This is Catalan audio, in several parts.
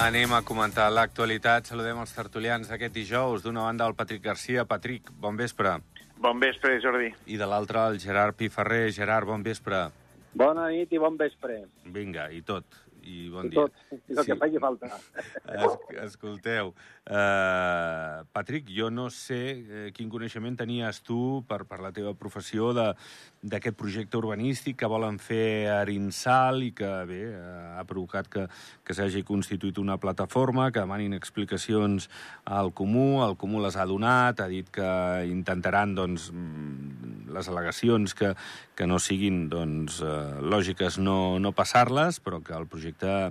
Anem a comentar l'actualitat. Saludem els tertulians d'aquest dijous. D'una banda, el Patrick Garcia. Patrick, bon vespre. Bon vespre, Jordi. I de l'altra, el Gerard Piferrer. Gerard, bon vespre. Bona nit i bon vespre. Vinga, i tot. I bon I dia. tot, i el sí. que faci falta. Es, escolteu, uh, Patrick, jo no sé uh, quin coneixement tenies tu per, per la teva professió d'aquest projecte urbanístic que volen fer a Arinsal i que, bé, uh, ha provocat que, que s'hagi constituït una plataforma, que demanin explicacions al Comú, el Comú les ha donat, ha dit que intentaran, doncs, mm, les al·legacions que, que no siguin, doncs, lògiques no, no passar-les, però que el projecte,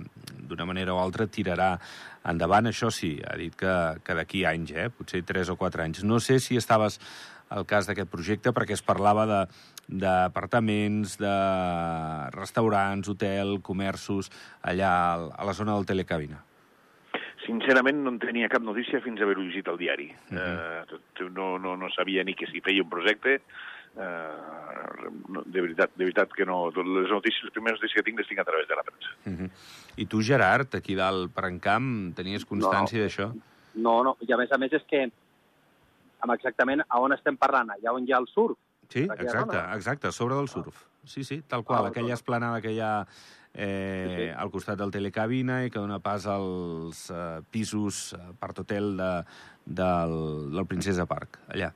d'una manera o altra, tirarà endavant. Això sí, ha dit que, que d'aquí anys, eh? potser 3 o 4 anys. No sé si estaves al cas d'aquest projecte perquè es parlava de d'apartaments, de restaurants, hotel, comerços, allà al- a la zona del telecabina. Sincerament, no en tenia cap notícia fins a haver-ho llegit al diari. Uh. -huh. uh, no, no, no sabia ni que s'hi feia un projecte. Uh, no, de, veritat, de veritat que no. Les notícies, les primeres notícies que tinc les tinc a través de la premsa. Uh -huh. I tu, Gerard, aquí dalt per encamp, tenies constància No. d'això? No, no, i a més a més és que amb exactament a on estem parlant, allà on hi ha el surf. Sí, Per exacte, zona? exacte, a sobre del surf. Sí, sí, tal qual, Ah, aquella doncs. esplanada que hi ha eh, Sí, sí. al costat del telecabina i que dona pas als eh, pisos, eh, part hotel de, del, del Princesa Park, allà.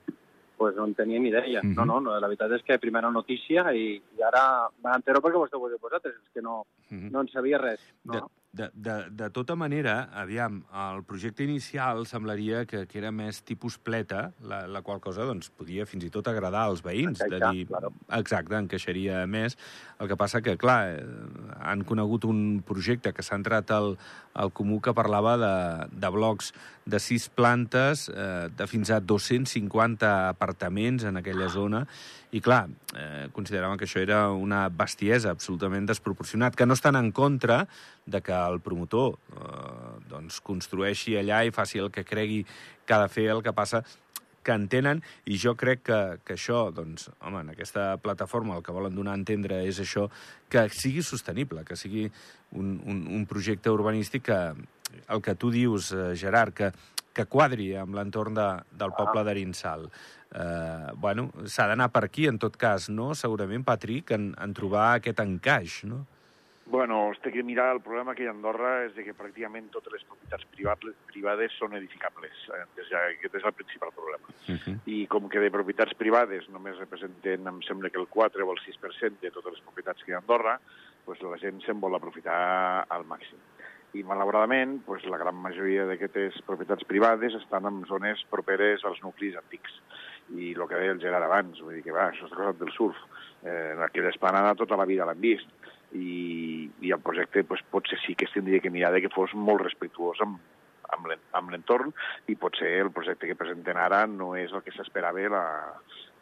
Pues no en tenia ni idea. Mhm. No, no, no, la veritat és que primera notícia i, i ara m'entero perquè ho heu vosaltres, és que no, Mhm. no en sabia res. No? de, de, de tota manera, aviam, el projecte inicial semblaria que, que era més tipus pleta, la, la qual cosa doncs, podia fins i tot agradar als veïns. de Encaixar, dir, claro. Exacte, encaixaria més. El que passa que, clar, eh, han conegut un projecte que s'ha entrat al, al comú que parlava de, de blocs de sis plantes, eh, de fins a 250 apartaments en aquella zona, i clar, eh, consideraven que això era una bestiesa absolutament desproporcionat, que no estan en contra de que el promotor eh, doncs construeixi allà i faci el que cregui que ha de fer, el que passa que entenen, i jo crec que, que això, doncs, home, en aquesta plataforma el que volen donar a entendre és això, que sigui sostenible, que sigui un, un, un projecte urbanístic que, el que tu dius, eh, Gerard, que, que quadri amb l'entorn de, del poble d'Arinsal. Eh, bueno, s'ha d'anar per aquí, en tot cas, no? Segurament, Patrick, en, en trobar aquest encaix, no? Bueno, es té que mirar, el problema que hi ha a Andorra és de que pràcticament totes les propietats privades, privades són edificables. Eh, és ja, aquest és el principal problema. Uh -huh. i com que de propietats privades només representen, em sembla que el 4 o el 6% de totes les propietats que hi ha a Andorra, doncs la gent se'n vol aprofitar al màxim. I, malauradament, doncs la gran majoria d'aquestes propietats privades estan en zones properes als nuclis antics. I el que deia el Gerard abans, vull dir que va, això és cosa del surf. Eh, aquella esplanada tota la vida l'han vist. I, i el projecte doncs, potser sí que es tindria que mirar de que fos molt respectuós amb, amb l'en- amb l'entorn i potser el projecte que presenten ara no és el que s'esperava la,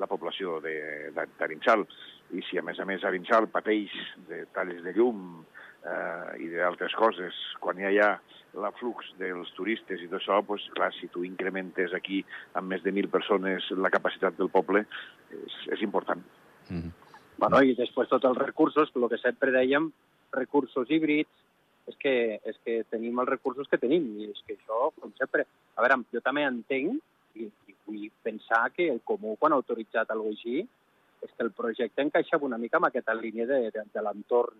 la població de- de-. I si a més a més Arinsal pateix de talls de llum eh, i d'altres coses, quan hi ha ja l'aflux dels turistes i tot això, doncs, clar, si tu incrementes aquí amb més de 1.000 persones la capacitat del poble, és, és important. Uh -huh. Bueno, i després tots els recursos, el que sempre dèiem, recursos híbrids, és que, és que tenim els recursos que tenim, i és que això, com sempre... A veure, jo també entenc, i, i vull pensar que el Comú, quan ha autoritzat alguna cosa així, és que el projecte encaixava una mica amb aquesta línia de, de, de l'entorn,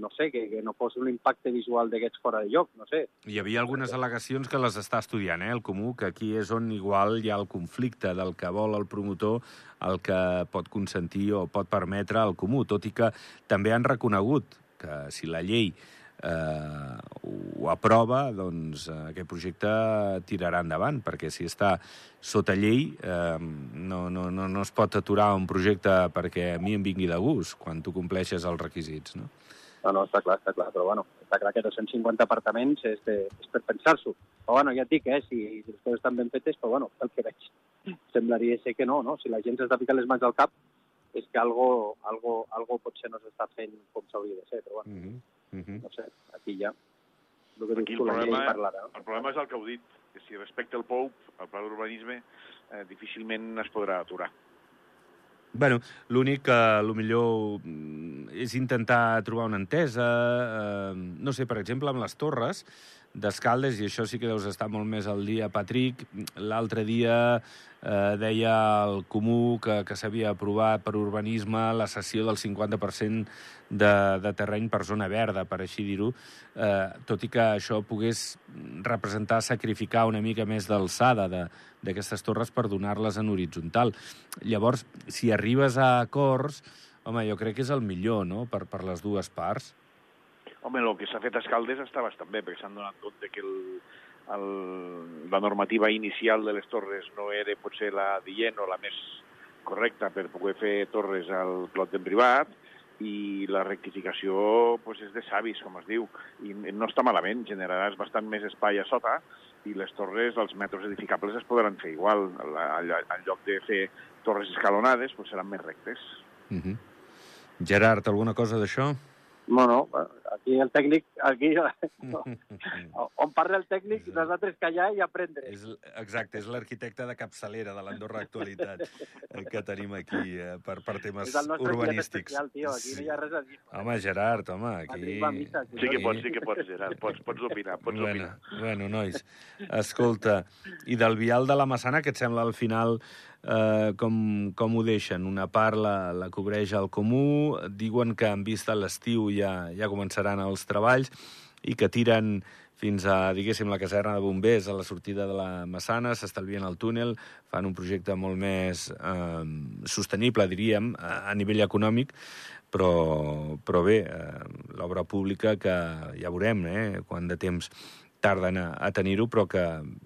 no sé, que, que no fos un impacte visual d'aquests fora de lloc, no sé. Hi havia algunes al·legacions que les està estudiant, eh, el Comú, que aquí és on igual hi ha el conflicte del que vol el promotor, el que pot consentir o pot permetre el Comú, tot i que també han reconegut que si la llei eh, ho aprova, doncs eh, aquest projecte tirarà endavant, perquè si està sota llei eh, no, no, no, no es pot aturar un projecte perquè a mi em vingui de gust, quan tu compleixes els requisits, no? No, no, està clar, està clar, però bueno, està clar que 250 apartaments és, de, és per pensar-s'ho. Però bueno, ja et dic, eh, si, si les coses estan ben fetes, però bueno, pel que veig, semblaria ser que no, no? Si la gent s'està ficant les mans al cap, és que algo, algo, algo potser no s'està fent com s'hauria de ser, però bueno. Uh -huh. no sé, aquí ja. El que Aquí el problema, parlarà. el problema és el que heu dit, que si respecte el POUP, el pla d'urbanisme, eh, difícilment es podrà aturar. Bueno, l'únic que a lo millor mm, és intentar trobar una entesa, eh, no sé, per exemple, amb les torres, d'Escaldes, i això sí que deus estar molt més al dia, Patrick. L'altre dia eh, deia el Comú que, que s'havia aprovat per urbanisme la cessió del 50% de, de terreny per zona verda, per així dir-ho, eh, tot i que això pogués representar sacrificar una mica més d'alçada d'aquestes torres per donar-les en horitzontal. Llavors, si arribes a acords, home, jo crec que és el millor, no?, per, per les dues parts. Home, el que s'ha fet a Escaldes està bastant bé, perquè s'han donat compte que el, el, la normativa inicial de les torres no era potser la dient o la més correcta per poder fer torres al clot en privat, i la rectificació pues, és de savis, com es diu, i no està malament, generaràs bastant més espai a sota i les torres, els metres edificables es podran fer igual. En lloc de fer torres escalonades, pues, seran més rectes. Uh mhm. Gerard, alguna cosa d'això? No, no, aquí el tècnic, aquí on parla el tècnic, nosaltres callar i aprendre. És, exacte, és l'arquitecte de capçalera de l'Andorra Actualitat eh, que tenim aquí eh, per, per temes és el urbanístics. Especial, tio, aquí sí. no hi ha res a dir. Home, Gerard, home, aquí... Missa, aquí sí que pots, sí que pots, Gerard, pots, pots opinar, pots bueno, opinar. Bueno, nois, escolta, i del vial de la Massana, què et sembla al final eh, com, com ho deixen. Una part la, la cobreix el comú, diuen que en vista l'estiu ja, ja començaran els treballs i que tiren fins a, diguéssim, la caserna de bombers a la sortida de la Massana, s'estalvien el túnel, fan un projecte molt més eh, sostenible, diríem, a, a nivell econòmic, però, però bé, eh, l'obra pública que ja veurem eh, quant de temps tarden a, a tenir-ho, però que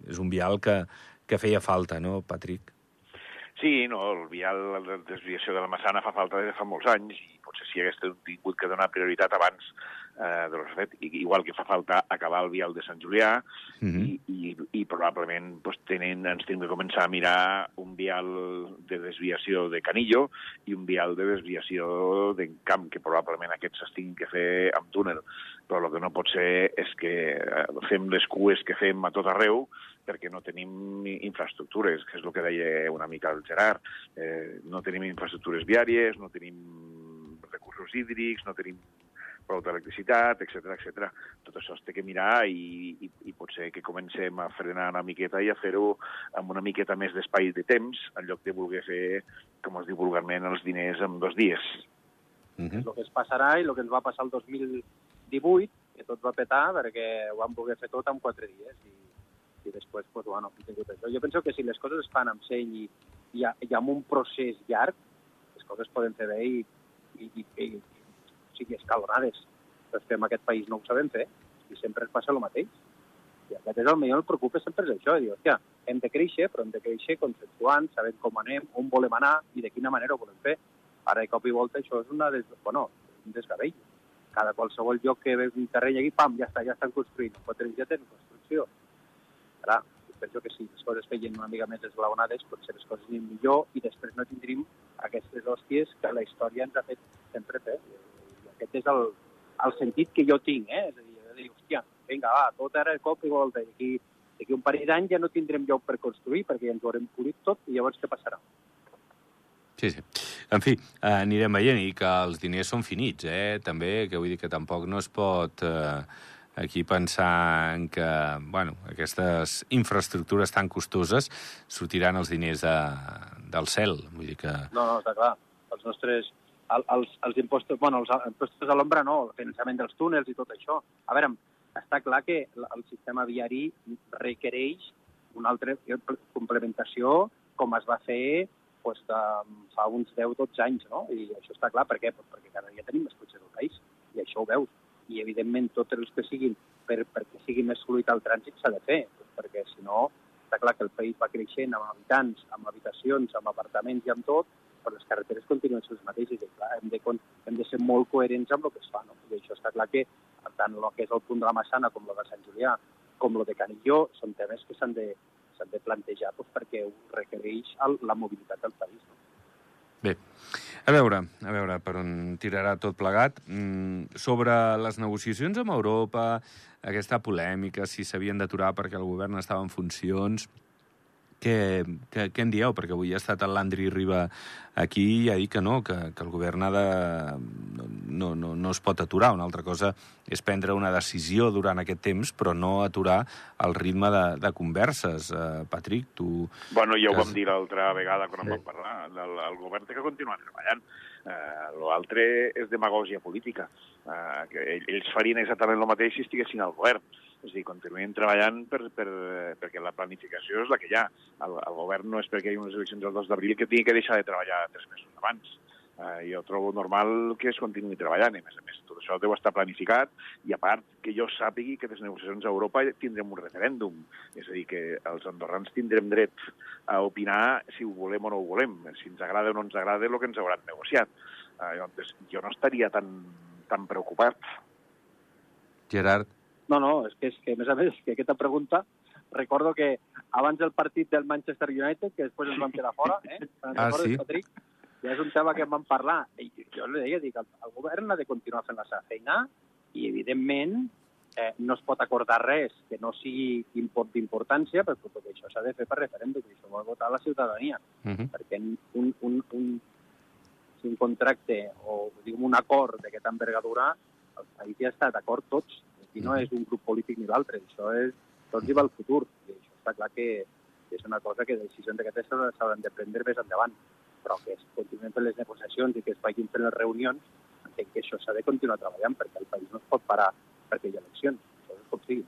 és un vial que, que feia falta, no, Patrick? Sí, no, el vial, la desviació de la Massana fa falta des de fa molts anys i potser si hagués tingut que donar prioritat abans eh, de l'ho fet, igual que fa falta acabar el vial de Sant Julià mhm. -huh. i, i, i probablement pues, tenen, ens tenim que començar a mirar un vial de desviació de Canillo i un vial de desviació d'en Camp, que probablement aquests s'estiguin que fer amb túnel. Però el que no pot ser és que eh, fem les cues que fem a tot arreu perquè no tenim infraestructures, que és el que deia una mica el Gerard. Eh, no tenim infraestructures viàries, no tenim recursos hídrics, no tenim prou d'electricitat, etc etc. Tot això es té que mirar i, i, i potser que comencem a frenar una miqueta i a fer-ho amb una miqueta més d'espai de temps, en lloc de voler fer, com es diu vulgarment, els diners en dos dies. Mm -hmm. El que es passarà i el que ens va passar el 2018, que tot va petar perquè ho vam voler fer tot en quatre dies i i després, pues, bueno, hem tingut això. Jo penso que si les coses es fan amb seny i, i, i amb un procés llarg, les coses poden fer bé i, i, i, i, o sigui, escalonades. Però que en aquest país no ho sabem fer i sempre ens passa el mateix. I aquest és el millor, el preocupa sempre és això, dir, hòstia, hem de créixer, però hem de créixer consensuant, sabent com anem, on volem anar i de quina manera ho volem fer. Ara, de cop i volta, això és una des... bueno, un desgavell. Cada qualsevol lloc que ve un terreny aquí, pam, ja està, ja estan construint. Quatre ja tenen construcció Clar, penso que si les coses feien una mica més esglaonades, potser les coses anirien millor i després no tindríem aquestes hòsties que la història ens ha fet sempre fer. I aquest és el, el sentit que jo tinc, eh? És a dir, de dir, hòstia, vinga, va, tot ara cop i volta. D'aquí d'aquí un parell d'anys ja no tindrem lloc per construir perquè ja ens ho haurem polit tot i llavors què passarà? Sí, sí. En fi, anirem veient i que els diners són finits, eh? També, que vull dir que tampoc no es pot... Eh, aquí pensar en que bueno, aquestes infraestructures tan costoses sortiran els diners de, del cel. Vull dir que... No, no, està clar. Els nostres... El, els, els impostos, bueno, els impostos a l'ombra no, el finançament dels túnels i tot això. A veure, està clar que el sistema viari requereix una altra complementació com es va fer pues, de, fa uns 10-12 anys, no? I això està clar, per què? Pues perquè cada dia tenim més cotxes al país, i això ho veus i evidentment totes les que siguin per, perquè sigui més fluid el trànsit s'ha de fer, perquè si no està clar que el país va creixent amb habitants, amb habitacions, amb apartaments i amb tot, però les carreteres continuen sent les mateixes i clar, hem de, hem de ser molt coherents amb el que es fa. No? I això està clar que tant el que és el punt de la Massana com el de Sant Julià com el de Canilló són temes que s'han de, de plantejar doncs, perquè ho requereix el, la mobilitat del país. No? Bé, a veure, a veure per on tirarà tot plegat. Mm, sobre les negociacions amb Europa, aquesta polèmica, si s'havien d'aturar perquè el govern estava en funcions, què, què, què en dieu? Perquè avui ha estat el Landry Riba aquí i ha dit que no, que, que el govern ha de, no, no, no es pot aturar. Una altra cosa és prendre una decisió durant aquest temps, però no aturar el ritme de, de converses. Uh, Patrick, tu... Bueno, ja ho vam dir l'altra vegada quan sí. vam parlar. El, el govern té que continuar treballant. Uh, L'altre és demagògia política. Uh, que ells farien exactament el mateix si estiguessin al govern. És a dir, continuem treballant per, per, perquè la planificació és la que hi ha. El, el govern no és perquè hi ha unes eleccions el 2 d'abril que tingui que deixar de treballar tres mesos abans. Uh, jo trobo normal que es continuï treballant, i a més a més tot això deu estar planificat, i a part que jo sàpigui que les negociacions a Europa tindrem un referèndum, és a dir, que els andorrans tindrem dret a opinar si ho volem o no ho volem, si ens agrada o no ens agrada el que ens hauran negociat. Uh, llavors, jo no estaria tan, tan preocupat. Gerard? No, no, és que, és que a més a més, que aquesta pregunta recordo que abans del partit del Manchester United, que després ens vam quedar fora, eh? Ah, sí? Patrick? Ja és un tema que en vam parlar. I jo li deia, dic, el, el govern ha de continuar fent la seva feina i, evidentment, eh, no es pot acordar res que no sigui d'importància, però tot això s'ha de fer per referèndum, i això ho ha votat la ciutadania. Uh -huh. Perquè un, un, un, un contracte o diguem, un acord d'aquesta envergadura, el país ja està d'acord tots, i no és un grup polític ni l'altre, això és tots i va al futur. I això està clar que és una cosa que decisions d'aquestes s'hauran de prendre més endavant, però que es continuem fent les negociacions i que es vagin fent les reunions, entenc que això s'ha de continuar treballant perquè el país no es pot parar perquè hi ha eleccions, això és com sigui.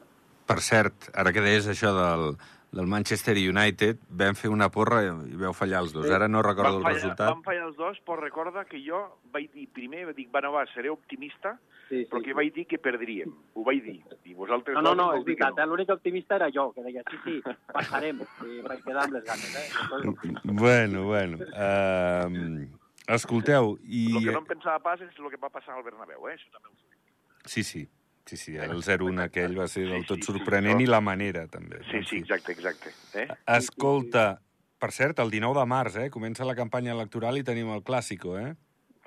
Per cert, ara que deies això del, del Manchester United, vam fer una porra i vau fallar els dos. Ara no recordo Vam el fallar, resultat. Vam fallar els dos, però recorda que jo vaig dir primer, vaig dir, bueno, va, seré optimista, Sí, però que vaig dir que perdríem. Ho vaig dir. I vosaltres No, no, no, és veritat, eh? l'únic optimista era jo, que deia, sí, sí, passarem, i vaig quedar amb les ganes, eh? Bueno, bueno. Uh, escolteu, i... El que no em pensava pas és el que va passar al Bernabéu, eh? Això també ho. Sí, sí. Sí, sí, el 0-1 aquell va ser del Sí, tot sí, sí, sorprenent això- i la manera, també. Sí, sí, exacte, exacte. Eh? Escolta, per cert, el 19 de març, eh, comença la campanya electoral i tenim el Clàssico, eh?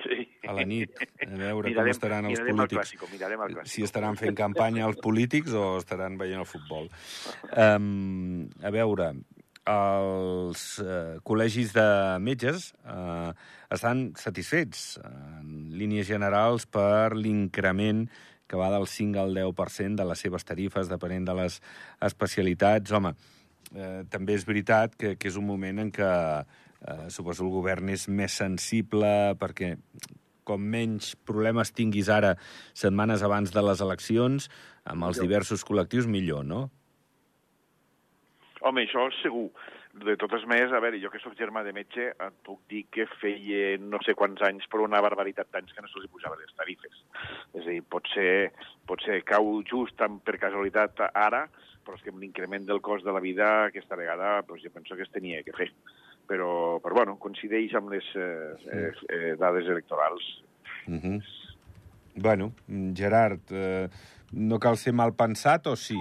Sí. A la nit, a veure mirarem, com estaran els polítics. El clàssico, mirarem el clàssico. Si estaran fent campanya els polítics o estaran veient el futbol. Um, a veure, els uh, col·legis de metges uh, estan satisfets, en línies generals, per l'increment que va del 5 al 10% de les seves tarifes, depenent de les especialitats. Home, eh, també és veritat que, que és un moment en què eh, suposo el govern és més sensible perquè com menys problemes tinguis ara setmanes abans de les eleccions, amb els Millor. diversos col·lectius, millor, no? Home, això segur. De totes maneres, a veure, jo que sóc germà de metge, et puc dir que feia no sé quants anys, però una barbaritat d'anys que no se'ls posaven les tarifes. És a dir, potser, potser cau just amb, per casualitat ara, però és que amb l'increment del cost de la vida aquesta vegada doncs jo penso que es tenia que fer. Però, però bueno, coincideix amb les eh, eh, eh, dades electorals. Uh -huh. Bueno, Gerard, eh, no cal ser mal pensat o sí?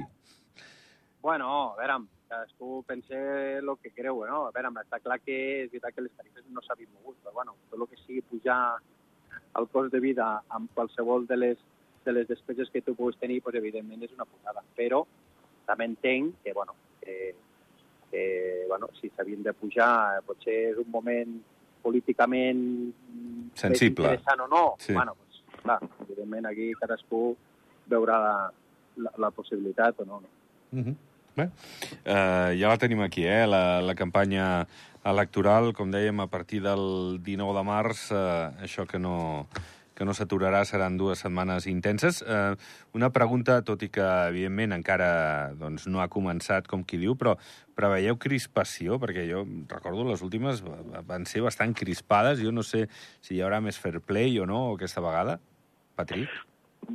Bueno, a veure, cadascú pensa el que creu, no? A veure, està clar que és veritat que les tarifes no s'havien mogut, però bueno, tot el que sigui pujar el cost de vida amb qualsevol de les, de les despeses que tu puguis tenir, doncs, evidentment és una putada. Però també entenc que, bueno, que, que bueno, si s'havien de pujar, potser és un moment políticament Sensible. interessant o no. Sí. Bueno, doncs, clar, evidentment aquí cadascú veurà la, la, la possibilitat o no. no? Uh -huh. Bé, eh, ja la tenim aquí, eh? La, la campanya electoral, com dèiem, a partir del 19 de març, eh, això que no, que no s'aturarà seran dues setmanes intenses. Eh, una pregunta, tot i que, evidentment, encara doncs, no ha començat, com qui diu, però preveieu crispació? Perquè jo recordo les últimes va- van ser bastant crispades. Jo no sé si hi haurà més fair play o no aquesta vegada. Patrick?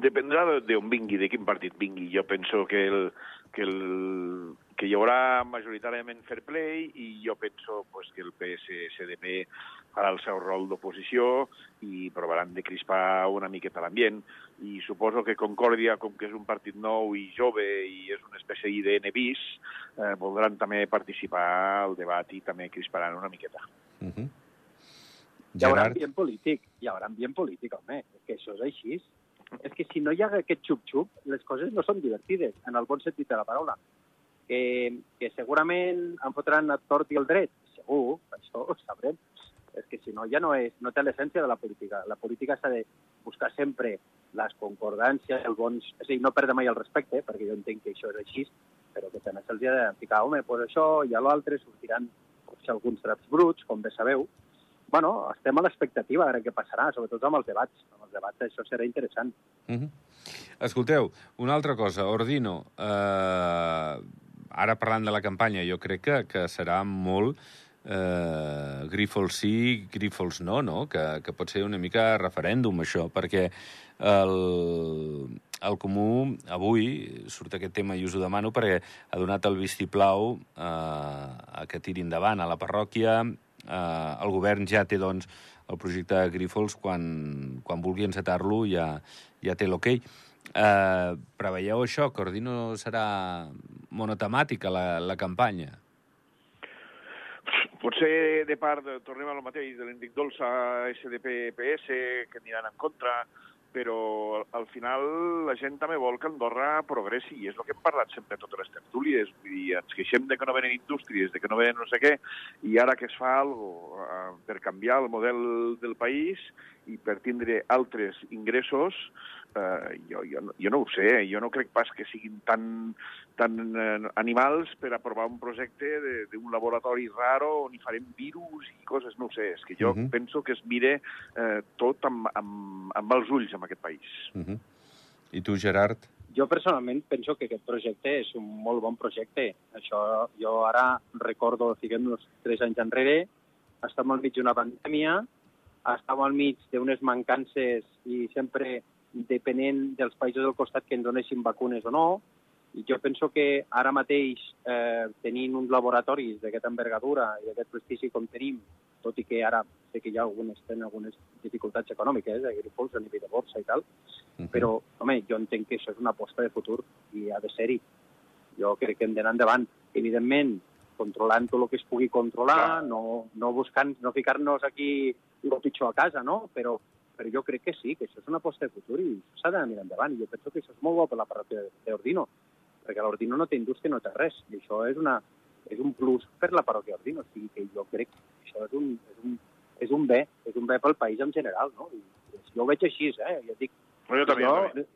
Dependrà de- d'on vingui, de quin partit vingui. Jo penso que, el, que, el, que hi haurà majoritàriament fair play i jo penso pues, que el PS-SDP farà el seu rol d'oposició i provaran de crispar una miqueta l'ambient. I suposo que Concòrdia, com que és un partit nou i jove i és una espècie d'IDN bis, eh, voldran també participar al debat i també crisparan una miqueta. Uh -huh. Hi haurà Gerard? ambient polític, hi haurà ambient polític, home, és que això és així. És que si no hi ha aquest xup-xup, les coses no són divertides, en el bon sentit de la paraula. Que, que segurament em fotran el tort i el dret, segur, això ho sabrem, és que si no ja no, és, no té l'essència de la política. La política s'ha de buscar sempre les concordàncies, els bons... És a dir, no perdre mai el respecte, perquè jo entenc que això és així, però que també se'ls ha de ficar, home, doncs això i a l'altre sortiran potser alguns draps bruts, com bé sabeu. Bueno, estem a l'expectativa de què passarà, sobretot amb els debats. Amb els debats això serà interessant. Uh -huh. Escolteu, una altra cosa, Ordino, eh, ara parlant de la campanya, jo crec que, que serà molt eh, Grífols sí, Grífols no, no? Que, que pot ser una mica referèndum, això, perquè el, el Comú avui surt aquest tema i us ho demano perquè ha donat el vistiplau eh, a que tiri endavant a la parròquia. Eh, el govern ja té, doncs, el projecte de Grífols, quan, quan vulgui encetar-lo ja, ja té l'hoquei. Okay. Eh, preveieu això, que Ordino serà monotemàtica la, la campanya? Potser de part, tornem al mateix, de l'Enric Dolça, SDP, PS, que aniran en contra, però al final la gent també vol que Andorra progressi, i és el que hem parlat sempre totes les tertúlies. Vull dir, ens queixem de que no venen indústries, de que no venen no sé què, i ara que es fa alguna uh, per canviar el model del país i per tindre altres ingressos, eh, jo, jo, jo no ho sé, jo no crec pas que siguin tan, tan eh, animals per aprovar un projecte d'un laboratori raro on hi farem virus i coses, no ho sé, és que jo uh -huh. penso que es mire eh, tot amb, amb, amb els ulls en aquest país. Uh -huh. I tu, Gerard? Jo personalment penso que aquest projecte és un molt bon projecte. Això jo ara recordo, fiquem uns tres anys enrere, estàvem al mig d'una pandèmia, estàvem al mig d'unes mancances i sempre depenent dels països del costat que ens donessin vacunes o no. I jo penso que ara mateix, eh, tenint uns laboratoris d'aquesta envergadura i d'aquest prestigi com tenim, tot i que ara sé que hi ha algunes, tenen algunes dificultats econòmiques, eh, agrícoles a nivell de borsa i tal, uh -huh. però, home, jo entenc que això és una aposta de futur i ha de ser-hi. Jo crec que hem d'anar endavant. Evidentment, controlant tot el que es pugui controlar, no, no buscant, no ficar-nos aquí el pitjor a casa, no? Però però jo crec que sí, que això és una aposta de futur i s'ha d'anar mirant endavant. I jo penso que això és molt bo per la parròquia d'Ordino, perquè l'Ordino no té indústria, no té res, i això és, una, és un plus per la parròquia d'Ordino. O sigui que jo crec que això és un, és un, és un bé, és un bé pel país en general, no? I, jo ho veig així, eh? Ja dic, jo també, jo, també.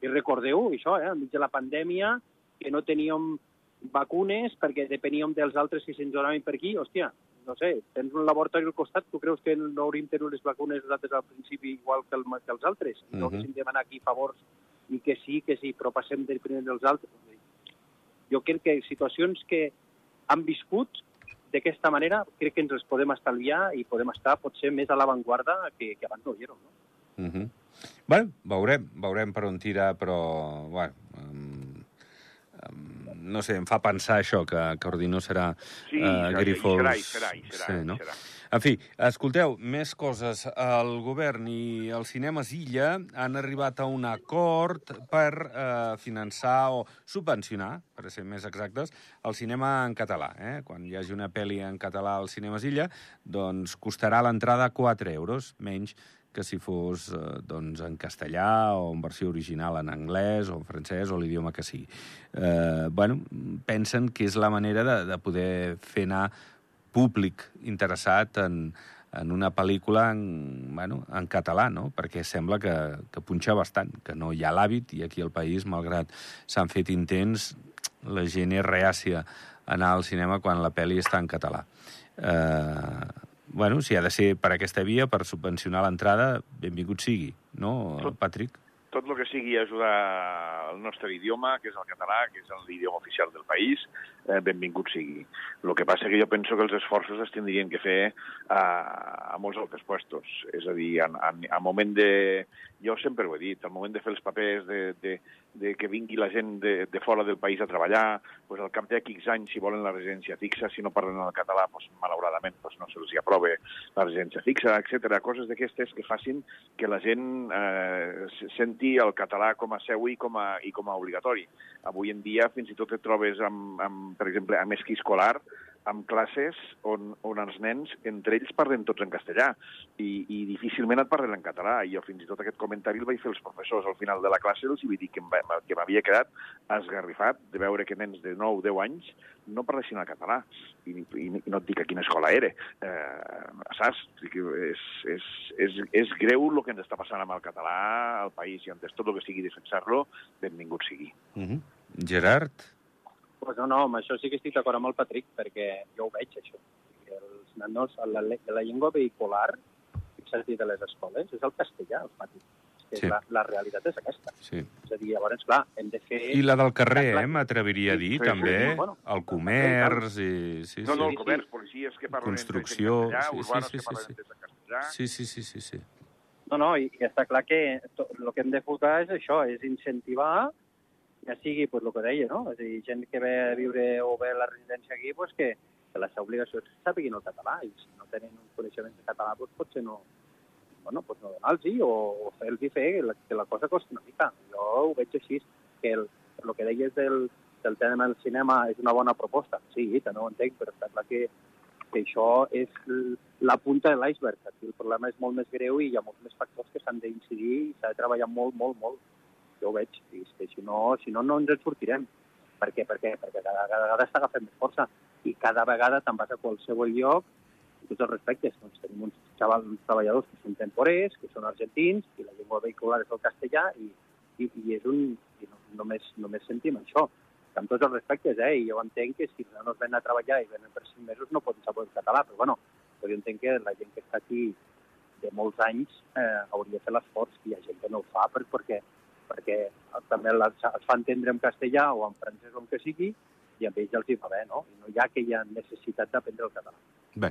I recordeu això, eh? Enmig de la pandèmia, que no teníem vacunes perquè depeníem dels altres que se'ns donaven per aquí, hòstia, no sé, tens un laboratori al costat, tu creus que no hauríem tenir les vacunes nosaltres al principi igual que, el, que els altres? I no uh -huh. haguéssim demanar aquí favors i que sí, que sí, però passem del primer dels altres. Jo crec que situacions que han viscut d'aquesta manera crec que ens les podem estalviar i podem estar potser més a l'avantguarda que, que abans no hi érem. No? Uh -huh. Bé, veurem, veurem per on tira, però, bueno, um, um, no sé, em fa pensar això, que, que Ordino serà sí, uh, Grifols... serà, serà, serà, sí, no? serà. En fi, escolteu, més coses. El govern i els cinemes Illa han arribat a un acord per eh, finançar o subvencionar, per ser més exactes, el cinema en català. Eh? Quan hi hagi una pel·li en català als cinemes Illa, doncs costarà l'entrada 4 euros, menys que si fos eh, doncs, en castellà o en versió original en anglès o en francès o l'idioma que sigui. Eh, bueno, pensen que és la manera de, de poder fer anar públic interessat en, en una pel·lícula en, bueno, en català, no? perquè sembla que, que punxa bastant, que no hi ha l'hàbit, i aquí al país, malgrat s'han fet intents, la gent és reàcia anar al cinema quan la pel·li està en català. Eh, bueno, si ha de ser per aquesta via, per subvencionar l'entrada, benvingut sigui, no, tot, Patrick? Tot el que sigui ajudar el nostre idioma, que és el català, que és l'idioma oficial del país, eh, benvingut sigui. El que passa que jo penso que els esforços es tindrien que fer a, a molts altres puestos. És a dir, a, a, a moment de... Jo sempre ho he dit, al moment de fer els papers, de, de, de que vingui la gent de, de fora del país a treballar, pues al cap de X anys, si volen la residència fixa, si no parlen el català, pues, malauradament pues, no se'ls aprova la residència fixa, etc. Coses d'aquestes que facin que la gent eh, senti el català com a seu i com a, i com a obligatori. Avui en dia fins i tot et trobes amb, amb per exemple, amb esquí escolar, amb classes on, on els nens, entre ells, parlen tots en castellà i, i difícilment et parlen en català. I jo fins i tot aquest comentari el vaig fer als professors al final de la classe, els vaig dir que, que m'havia quedat esgarrifat de veure que nens de 9-10 anys no parlessin el català. I, i, i no et dic a quina escola era. Eh, saps? És, és, és, és greu el que ens està passant amb el català al país i antes tot el que sigui defensar-lo, benvingut sigui. Mm -hmm. Gerard? Pues no, no, amb això sí que estic d'acord amb el Patrick, perquè jo ho veig, això. Els nanos, la, la llengua vehicular, fixa't de les escoles, és el castellà, els patis. És sí. la, la realitat és aquesta. Sí. És a dir, llavors, clar, hem de fer... I la del carrer, eh, m'atreviria a dir, sí, també. Sí, bueno, el comerç i... Sí, no, no, el comerç, policies que parlen Construcció, en castellà, sí, sí, sí, que parlen sí. castellà... Sí, sí, sí, sí, sí. No, no, i, i està clar que tot, el que hem de fotar és això, és incentivar ja sigui pues, el que deia, no? És a dir, gent que ve a viure o ve a la residència aquí, pues, que, que és que sàpiguin el català, i si no tenen un coneixement de català, pues, potser no, bueno, pues no donar-los o, o fer-los fer que la, que la cosa costi una mica. Jo ho veig així, que el, el que deies del, del tema del cinema és una bona proposta. Sí, també ho entenc, però està clar que, que això és la punta de l'iceberg. El problema és molt més greu i hi ha molts més factors que s'han d'incidir i s'ha de treballar molt, molt, molt jo ho veig, és que si no, si no, no ens en sortirem. Per què? Per què? Perquè cada, cada vegada agafant més força i cada vegada te'n vas a qualsevol lloc i tots els respectes. Doncs tenim uns, xavals, uns treballadors que són temporers, que són argentins, i la llengua vehicular és el castellà, i, i, i és un... I no, només, només sentim això. Amb tots els respectes, eh? I jo entenc que si no es venen a treballar i venen per cinc mesos no poden saber el català, però bueno, però jo entenc que la gent que està aquí de molts anys eh, hauria de fer l'esforç, i hi ha gent que no ho fa per, perquè perquè també es fa entendre en castellà o en francès o en que sigui, i amb ells els hi va bé, no? I no hi ha aquella necessitat d'aprendre el català. Bé,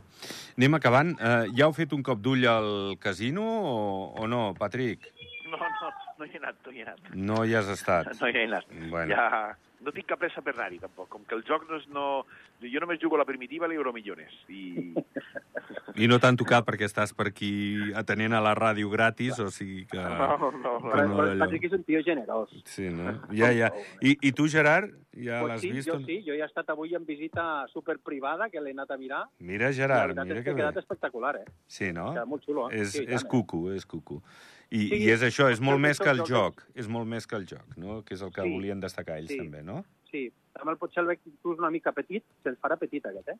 anem acabant. Uh, ja heu fet un cop d'ull al casino o, o no, Patrick? No, no, no hi he anat, no hi he anat. No hi has estat? No hi he anat. Bueno. Ja, no tinc cap pressa per anar-hi, tampoc. Com que el joc no és... No... Jo només jugo a la primitiva i l'Euromillones. I... I no t'han tocat perquè estàs per aquí atenent a la ràdio gratis, o sigui que... No, no, no. Però, no però Patrick és un tio generós. Sí, no? Ja, ja. I, i tu, Gerard, ja pues l'has sí, vist? Jo sí, jo ja he estat avui en visita superprivada, que l'he anat a mirar. Mira, Gerard, mira és que que ha bé. quedat espectacular, eh? Sí, no? Queda molt xulo, eh? És, Sí, és tant, cucu, és cucu. I, Sí, I és això, és molt més que el joc És molt més que el joc, no? Que és el que Sí, volien destacar ells sí. també, no? Sí, també el potser el veig inclús una mica petit, se'ls farà petit aquest, eh?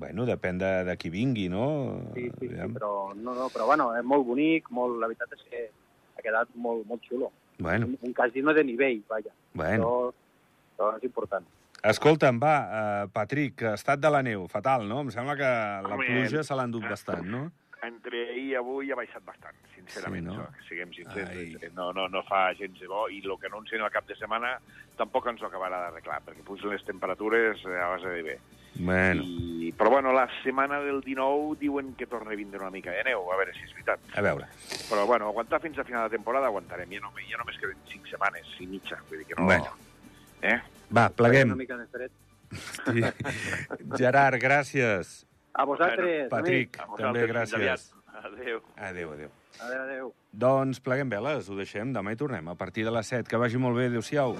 Bueno, depèn de, de qui vingui, no? Sí, sí, sí, però, no, no, però bueno, és molt bonic, molt, la veritat és que ha quedat molt, molt xulo. Bueno, Un, un casino de nivell, vaja. bueno. Això, això és important. Escolta'm, va, uh, Patrick, estat de la neu, fatal, no? Em sembla que la Home, pluja se l'ha endut bastant, no? Entre ahir i avui ha baixat bastant, sincerament, Sí, no? això, que siguem Ai. sincers. No, no, no fa gens de bo, i el que anuncien al cap de setmana tampoc ens ho acabarà d'arreglar, perquè pugen les temperatures a base de bé. Bueno, I, però bueno, la setmana del 19 diuen que torna a vindre una mica de neu, a veure si és veritat. a veure. Però bueno, aguantar fins a final de temporada aguantarem, ja, no, ja només queden 5 setmanes i mitja, vull dir que no... Bueno. Eh? Va, pleguem. Una mica de fred. Sí. Gerard, gràcies. A vosaltres, Patrick, A també vosaltres, fins gràcies. Adéu. Adéu, adéu. Adéu, adéu. Doncs pleguem veles, ho deixem, demà hi tornem, a partir de les 7. Que vagi molt bé, adéu-siau.